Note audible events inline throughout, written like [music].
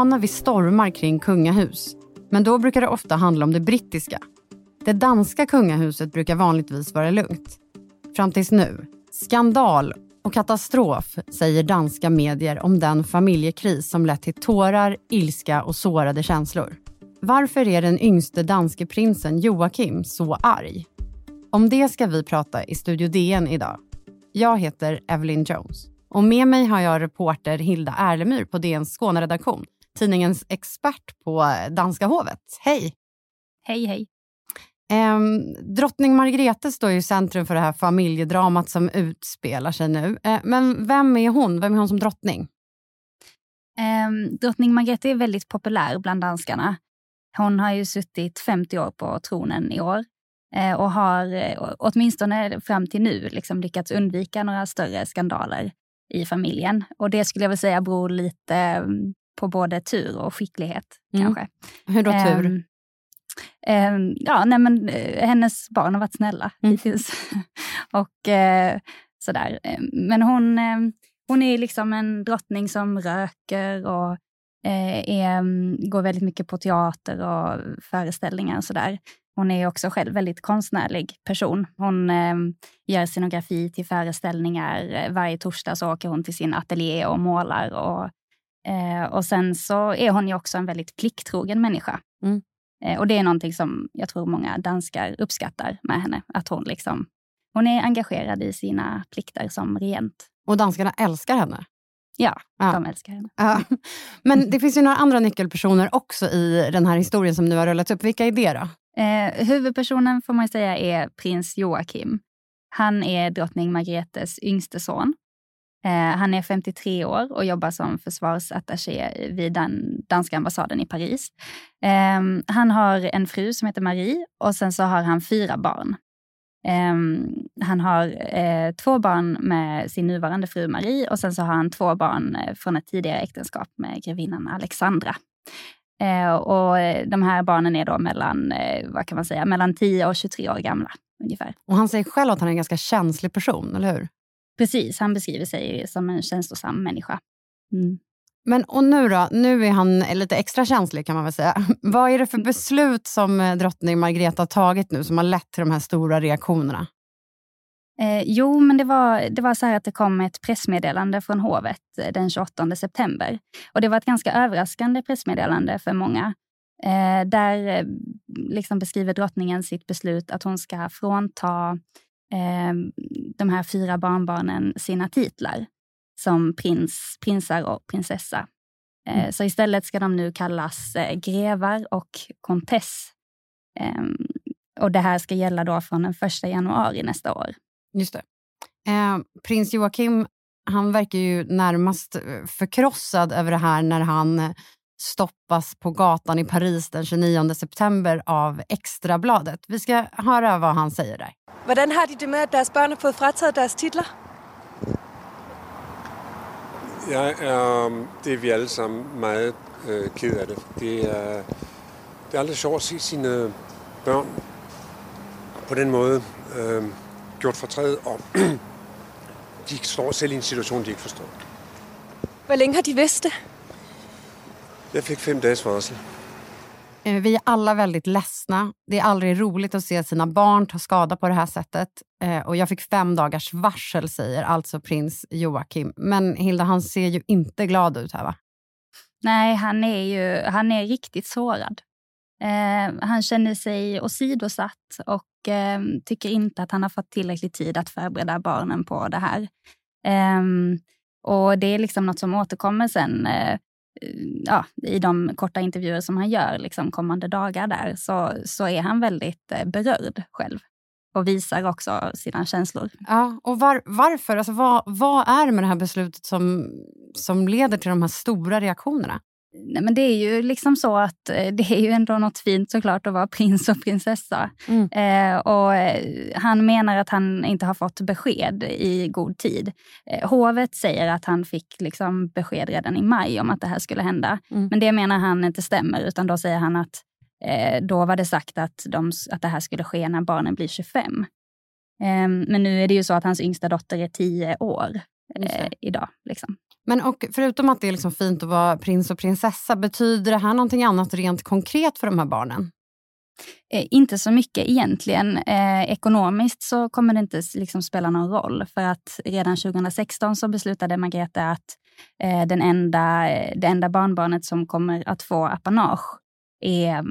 Vi vana vid stormar kring kungahus. Men då brukar det ofta handla om det brittiska. Det danska kungahuset brukar vanligtvis vara lugnt. Fram tills nu. Skandal och katastrof, säger danska medier om den familjekris som lett till tårar, ilska och sårade känslor. Varför är den yngste danske prinsen Joakim så arg? Om det ska vi prata i Studio DN idag. Jag heter Evelyn Jones och med mig har jag reporter Hilda Erlemyr på DNs Skåneredaktion, tidningens expert på danska hovet. Hej! Hej, hej. Um, drottning Margrethe står i centrum för det här familjedramat som utspelar sig nu. Uh, men vem är hon? Vem är hon som drottning? Um, drottning Margrethe är väldigt populär bland danskarna. Hon har ju suttit 50 år på tronen i år uh, och har uh, åtminstone fram till nu liksom lyckats undvika några större skandaler i familjen. Och det skulle jag väl säga beror lite um, på både tur och skicklighet. Mm. kanske. Hur då tur? Um, um, ja, nej men, uh, hennes barn har varit snälla mm. hittills. [laughs] och uh, sådär. Men hon, uh, hon är liksom en drottning som röker och eh, är, går väldigt mycket på teater och föreställningar och sådär. Hon är också själv väldigt konstnärlig person. Hon eh, gör scenografi till föreställningar. Varje torsdag så åker hon till sin ateljé och målar. Och, eh, och sen så är hon ju också en väldigt plikttrogen människa. Mm. Eh, och det är någonting som jag tror många danskar uppskattar med henne. Att hon liksom, hon är engagerad i sina plikter som regent. Och danskarna älskar henne? Ja, ja. de älskar henne. Ja. [laughs] Men det finns ju några andra nyckelpersoner också i den här historien som nu har rullats upp. Vilka är det då? Eh, huvudpersonen får man säga är prins Joakim. Han är drottning Margretes yngste son. Eh, han är 53 år och jobbar som försvarsattaché vid den danska ambassaden i Paris. Ehm, han har en fru som heter Marie och sen så har han fyra barn. Ehm, han har eh, två barn med sin nuvarande fru Marie och sen så har han två barn eh, från ett tidigare äktenskap med grevinnan Alexandra. Och de här barnen är då mellan, vad kan man säga, mellan 10 och 23 år gamla. ungefär. Och Han säger själv att han är en ganska känslig person, eller hur? Precis, han beskriver sig som en känslosam människa. Mm. Men och nu då? Nu är han lite extra känslig kan man väl säga. [laughs] Vad är det för beslut som eh, drottning Margrethe har tagit nu som har lett till de här stora reaktionerna? Eh, jo, men det var, det var så här att det kom ett pressmeddelande från hovet eh, den 28 september. Och Det var ett ganska överraskande pressmeddelande för många. Eh, där eh, liksom beskriver drottningen sitt beslut att hon ska frånta eh, de här fyra barnbarnen sina titlar som prins, prinsar och prinsessa. Eh, mm. Så istället ska de nu kallas grevar och kontess. Ehm, och det här ska gälla då från den 1 januari nästa år. Just det. Eh, prins Joakim han verkar ju närmast eh, förkrossad över det här när han eh, stoppas på gatan i Paris den 29 september av Extrabladet. Vi ska höra vad han säger där. Hur har de det med att deras barn har fått frataget deras titlar? Ja, är, det är vi allesammans väldigt äh, ked av. Det. Det är, det är aldrig svårt att se sina barn på den måten. Äh, gjort fortræd, og [clears throat] de står selv i en situation, de ikke forstår. Hvor länge har de vidst det? Jag fick fem dags varsel. Eh, vi är alla väldigt ledsna. Det är aldrig roligt att se sina barn ta skada på det här sättet. Eh, och jag fick fem dagars varsel, säger alltså prins Joakim. Men Hilda, han ser ju inte glad ut här va? Nej, han är ju han är riktigt sårad. Eh, han känner sig åsidosatt och eh, tycker inte att han har fått tillräcklig tid att förbereda barnen på det här. Eh, och Det är liksom något som återkommer sen eh, ja, i de korta intervjuer som han gör liksom kommande dagar där så, så är han väldigt eh, berörd själv och visar också sina känslor. Ja, och var, varför? Alltså, vad, vad är det med det här beslutet som, som leder till de här stora reaktionerna? Nej, men det är ju liksom så att eh, det är ju ändå något fint såklart att vara prins och prinsessa. Mm. Eh, och eh, han menar att han inte har fått besked i god tid. Eh, hovet säger att han fick liksom besked redan i maj om att det här skulle hända. Mm. Men det menar han inte stämmer utan då säger han att eh, då var det sagt att, de, att det här skulle ske när barnen blir 25. Ehm, men nu är det ju så att hans yngsta dotter är 10 år eh, idag. Liksom. Men och förutom att det är liksom fint att vara prins och prinsessa, betyder det här någonting annat rent konkret för de här barnen? Eh, inte så mycket egentligen. Eh, ekonomiskt så kommer det inte liksom spela någon roll. För att redan 2016 så beslutade Margrethe att eh, den enda, det enda barnbarnet som kommer att få apanage är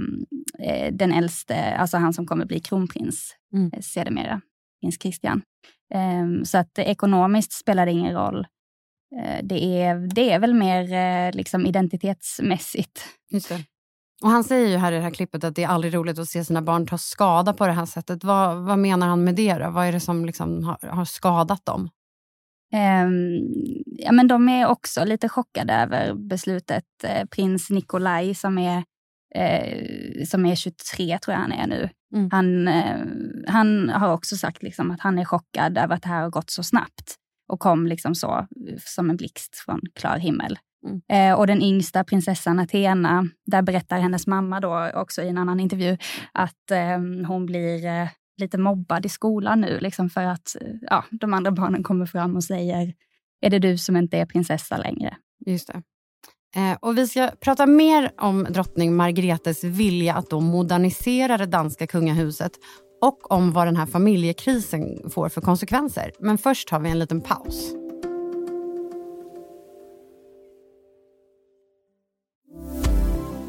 eh, den äldste, alltså han som kommer bli kronprins mm. Eh, sedermera, prins Christian. Eh, så att ekonomiskt spelar det ingen roll. Eh, det, är, det är väl mer eh, liksom identitetsmässigt. Just det. Och Han säger ju här i det här klippet att det är aldrig roligt att se sina barn ta skada på det här sättet. Vad, vad menar han med det? Då? Vad är det som liksom har, har skadat dem? Um, ja, men de är också lite chockade över beslutet. Eh, prins Nikolaj som är, eh, som är 23, tror jag han är nu. Mm. Han, eh, han har också sagt liksom att han är chockad över att det här har gått så snabbt och kom liksom så som en blixt från klar himmel. Mm. Eh, och den yngsta prinsessan Athena, där berättar hennes mamma då också i en annan intervju att eh, hon blir eh, lite mobbad i skolan nu liksom för att ja, de andra barnen kommer fram och säger är det du som inte är prinsessa längre? Just det. Eh, och vi ska prata mer om drottning Margretes vilja att då modernisera det danska kungahuset och om vad den här familjekrisen får för konsekvenser. Men först har vi en liten paus.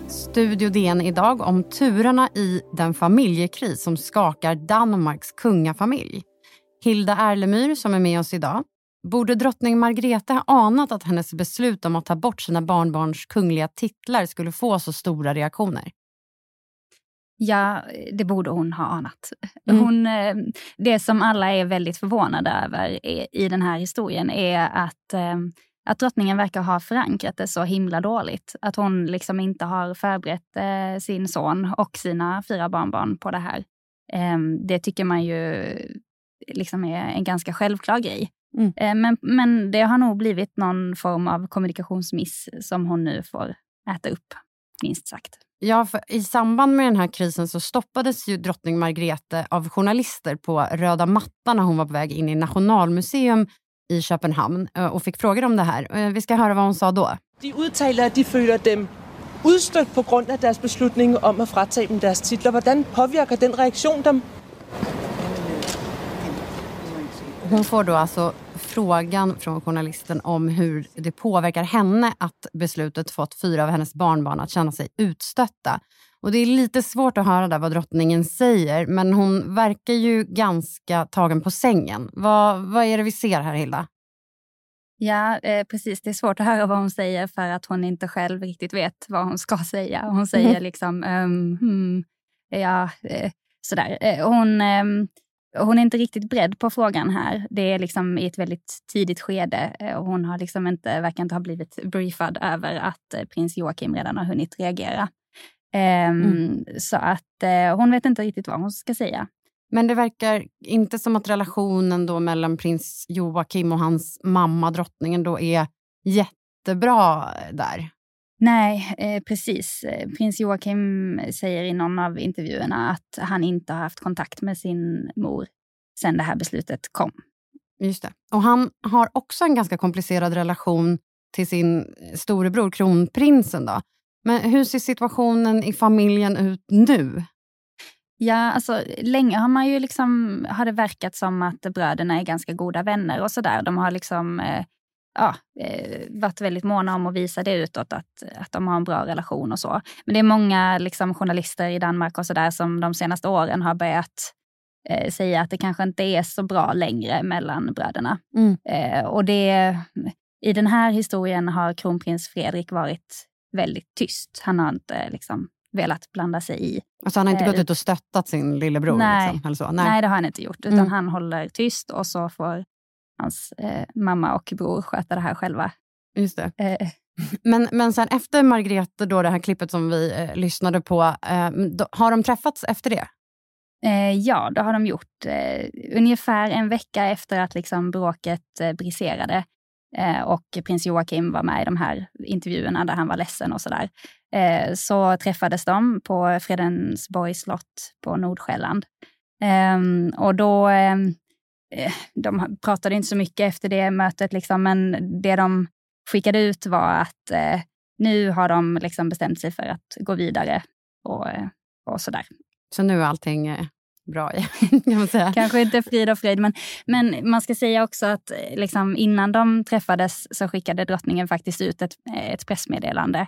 Studio DN idag om turerna i den familjekris som skakar Danmarks kungafamilj. Hilda Erlemyr som är med oss idag. Borde drottning Margrethe ha anat att hennes beslut om att ta bort sina barnbarns kungliga titlar skulle få så stora reaktioner? Ja, det borde hon ha anat. Mm. Hon, eh, det som alla är väldigt förvånade över i den här historien är att eh, att drottningen verkar ha förankrat det så himla dåligt. Att hon liksom inte har förberett eh, sin son och sina fyra barnbarn på det här. Eh, det tycker man ju liksom är en ganska självklar grej. Mm. Eh, men, men det har nog blivit någon form av kommunikationsmiss som hon nu får äta upp, minst sagt. Ja, I samband med den här krisen så stoppades ju drottning Margrethe av journalister på röda mattan när hon var på väg in i Nationalmuseum i Köpenhamn eh, och fick frågor om det här. Eh, vi ska höra vad hon sa då. De uttalar att de føler dem udstødt på grund av deras beslutning om att fratage dem deras titlar. Hvordan påverkar den reaktion dem? Hon får då alltså frågan från journalisten om hur det påverkar henne att beslutet fått fyra av hennes barnbarn att känna sig utstötta. Och Det är lite svårt att höra där vad drottningen säger, men hon verkar ju ganska tagen på sängen. Vad, vad är det vi ser här, Hilda? Ja, eh, precis. Det är svårt att höra vad hon säger för att hon inte själv riktigt vet vad hon ska säga. Hon säger mm. liksom, um, hmm, ja, eh, sådär. Eh, hon, eh, hon är inte riktigt beredd på frågan här. Det är liksom i ett väldigt tidigt skede eh, och hon har liksom inte, verkar inte ha blivit briefad över att eh, prins Joakim redan har hunnit reagera. Um, mm. Så att uh, hon vet inte riktigt vad hon ska säga. Men det verkar inte som att relationen då mellan prins Joakim och hans mamma, drottningen, då är jättebra där. Nej, eh, precis. Prins Joakim säger i någon av intervjuerna att han inte har haft kontakt med sin mor sen det här beslutet kom. Just det. Och han har också en ganska komplicerad relation till sin storebror, kronprinsen. Då. Men hur ser situationen i familjen ut nu? Ja, alltså länge har man ju liksom, har det verkat som att bröderna är ganska goda vänner och sådär. De har liksom eh, ja, eh, varit väldigt måna om att visa det utåt, att, att de har en bra relation och så. Men det är många liksom, journalister i Danmark och sådär som de senaste åren har börjat eh, säga att det kanske inte är så bra längre mellan bröderna. Mm. Eh, och det, I den här historien har kronprins Fredrik varit väldigt tyst. Han har inte liksom, velat blanda sig i. Alltså han har inte gått eh, ut och stöttat sin lillebror? Nej, liksom, eller så. nej. nej det har han inte gjort. Utan mm. han håller tyst och så får hans eh, mamma och bror sköta det här själva. Just det. Eh. Men, men sen efter Margrethe, då, det här klippet som vi eh, lyssnade på, eh, då, har de träffats efter det? Eh, ja, det har de gjort. ungefär en vecka efter att liksom, bråket briserade Eh, och prins Joakim var med i de här intervjuerna där han var ledsen och sådär. Eh, så träffades de på Fredensborgs slott på Nordsjälland. Ehm, och då, ehm, eh, de pratade inte så mycket efter det mötet, liksom, men det de skickade ut var att eh, nu har de liksom bestämt sig för att gå vidare och, eh, och sådär. Så nu är allting eh, bra igen, [laughs] kan man säga. Kanske inte frid och fröjd, men, men man ska säga också att eh, liksom, innan de träffades så skickade drottningen faktiskt ut ett, ett pressmeddelande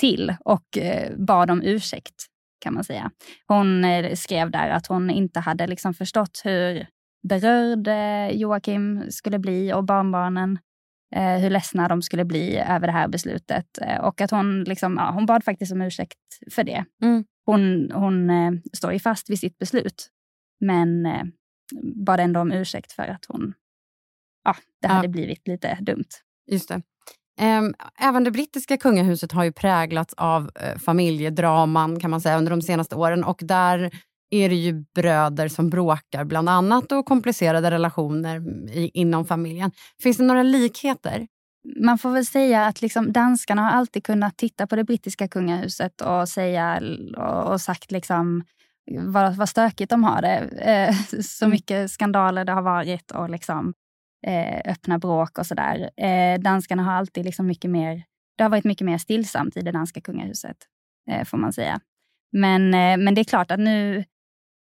till och eh, bad om ursäkt, kan man säga. Hon eh, skrev där att hon inte hade liksom förstått hur berörd Joakim skulle bli och barnbarnen eh, hur ledsna de skulle bli över det här beslutet. Eh, och att hon, liksom, ja, hon bad faktiskt om ursäkt för det. Mm. Hon, hon eh, står ju fast vid sitt beslut, men eh, bad ändå om ursäkt för att hon, ja, det hade blivit lite dumt. Just det. Ehm, även det brittiska kungahuset har ju präglats av eh, familjedraman kan man säga under de senaste åren och där är det ju bröder som bråkar bland annat och komplicerade relationer i, inom familjen. Finns det några likheter? Man får väl säga att liksom danskarna har alltid kunnat titta på det brittiska kungahuset och säga och, och sagt liksom vad, vad stökigt de har det. Eh, [laughs] så mm. mycket skandaler det har varit och liksom, eh, öppna bråk och sådär. Eh, danskarna har alltid liksom mycket mer, det har varit mycket mer stillsamt i det danska kungahuset, eh, får man säga. Men, men det är klart att nu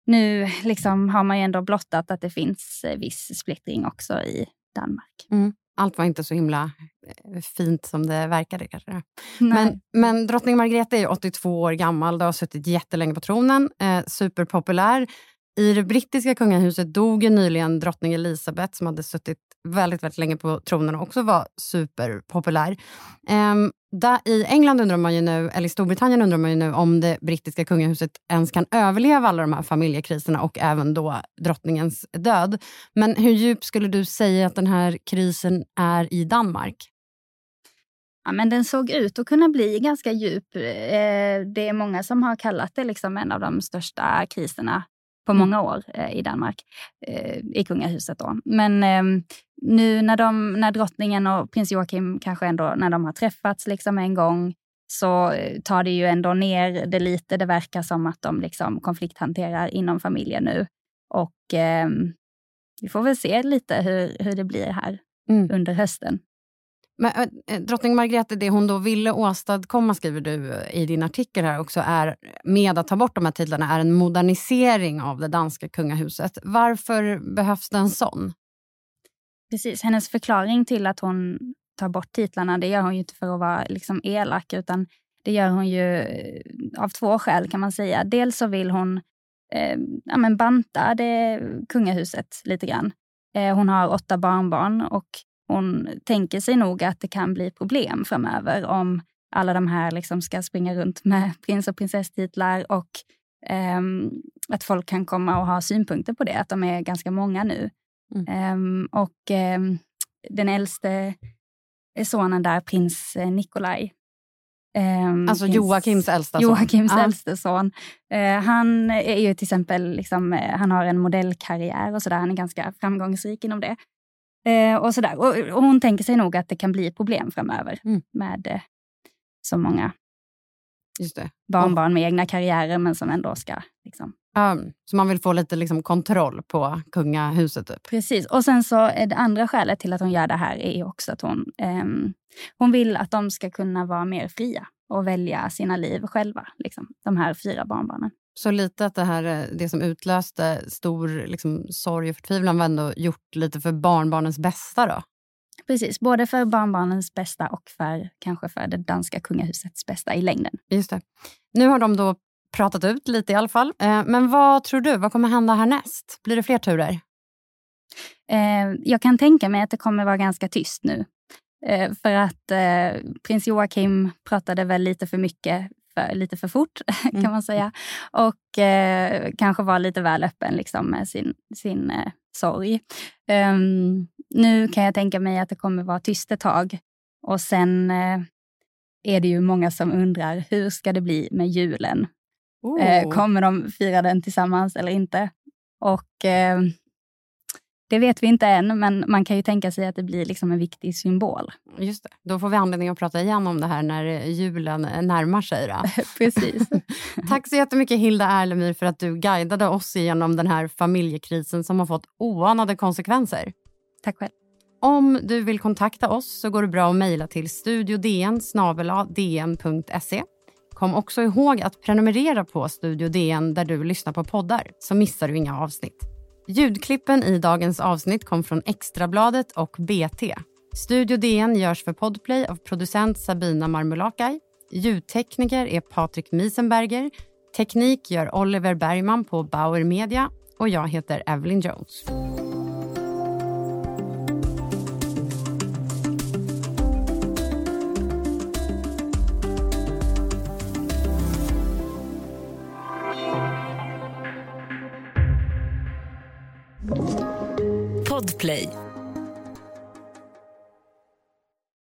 nu liksom har man ju ändå blottat att det finns eh, viss splittring också i Danmark. Mm. Allt var inte så himla eh, fint som det verkade. kanske. Men, men drottning Margrethe är 82 år gammal och har suttit jättelänge på tronen. Eh, superpopulär. I det brittiska kungahuset dog nyligen drottning Elizabeth som hade suttit väldigt, väldigt länge på tronen och också var superpopulär. Um, där, I England undrar man ju nu, eller i Storbritannien undrar man ju nu om det brittiska kungahuset ens kan överleva alla de här familjekriserna och även då drottningens död. Men hur djup skulle du säga att den här krisen är i Danmark? Ja, men den såg ut att kunna bli ganska djup. Eh, det är många som har kallat det liksom en av de största kriserna på mm. många år eh, i Danmark, eh, i kungahuset. Då. Men eh, nu när, de, när drottningen och prins Joakim kanske ändå, när de har träffats liksom en gång, så eh, tar det ju ändå ner det lite. Det verkar som att de liksom konflikthanterar inom familjen nu. Och eh, vi får väl se lite hur, hur det blir här mm. under hösten. Men, äh, drottning Margrethe, det hon då ville åstadkomma, skriver du i din artikel här också, är med att ta bort de här titlarna, är en modernisering av det danska kungahuset. Varför behövs det en sån? Precis, hennes förklaring till att hon tar bort titlarna, det gör hon ju inte för att vara liksom elak, utan det gör hon ju eh, av två skäl kan man säga. Dels så vill hon eh, ja, men banta det kungahuset lite grann. Eh, hon har åtta barnbarn och hon tänker sig nog att det kan bli problem framöver om alla de här liksom ska springa runt med [laughs] prins och prinsesstitlar och eh, att folk kan komma och ha synpunkter på det, att de är ganska många nu. Mm. Um, och um, den äldste sonen där, prins Nikolaj. Um, alltså Joakims äldsta son? Joakims ah. äldste son. Uh, han är ju till exempel, liksom, uh, han har en modellkarriär och sådär. Han är ganska framgångsrik inom det. Eh, och, sådär. Och, och, hon tänker sig nog att det kan bli problem framöver mm. med eh, så många barnbarn med egna karriärer men som ändå ska... Liksom. Um, så man vill få lite liksom, kontroll på kungahuset? Typ. Precis. Och sen så är det andra skälet till att hon gör det här är också att hon, eh, hon vill att de ska kunna vara mer fria och välja sina liv själva, liksom, de här fyra barnbarnen. Så lite att det här eh, det som utlöste stor liksom, sorg och förtvivlan var ändå gjort lite för barnbarnens bästa då? Precis, både för barnbarnens bästa och för kanske för det danska kungahusets bästa i längden. Just det. Nu har de då pratat ut lite i alla fall. Eh, men vad tror du, vad kommer hända härnäst? Blir det fler turer? Eh, jag kan tänka mig att det kommer vara ganska tyst nu. För att prins Joakim pratade väl lite för mycket för, lite för fort, [laughs] mm. kan man säga. Och eh, kanske var lite väl öppen liksom, med sin, sin eh, sorg. Um, nu kan jag tänka mig att det kommer vara tyst ett tag. Och sen eh, är det ju många som undrar, hur ska det bli med julen? Oh. Eh, kommer de fira den tillsammans eller inte? Och eh, Det vet vi inte än, men man kan ju tänka sig att det blir liksom en viktig symbol. Just det. Då får vi anledning att prata igen om det här när julen närmar sig. [laughs] Precis. [laughs] Tack så jättemycket Hilda Erlemyr för att du guidade oss igenom den här familjekrisen som har fått oanade konsekvenser. Tack själv. Om du vill kontakta oss så går det bra att mejla till studiodn dn.se. Kom också ihåg att prenumerera på Studio DN där du lyssnar på poddar så missar du inga avsnitt. Ljudklippen i dagens avsnitt kom från Extrabladet och BT. Studio DN görs för Podplay av producent Sabina Marmulakai. Ljudtekniker är Patrik Miesenberger. Teknik gör Oliver Bergman på Bauer Media och jag heter Evelyn Jones. Play.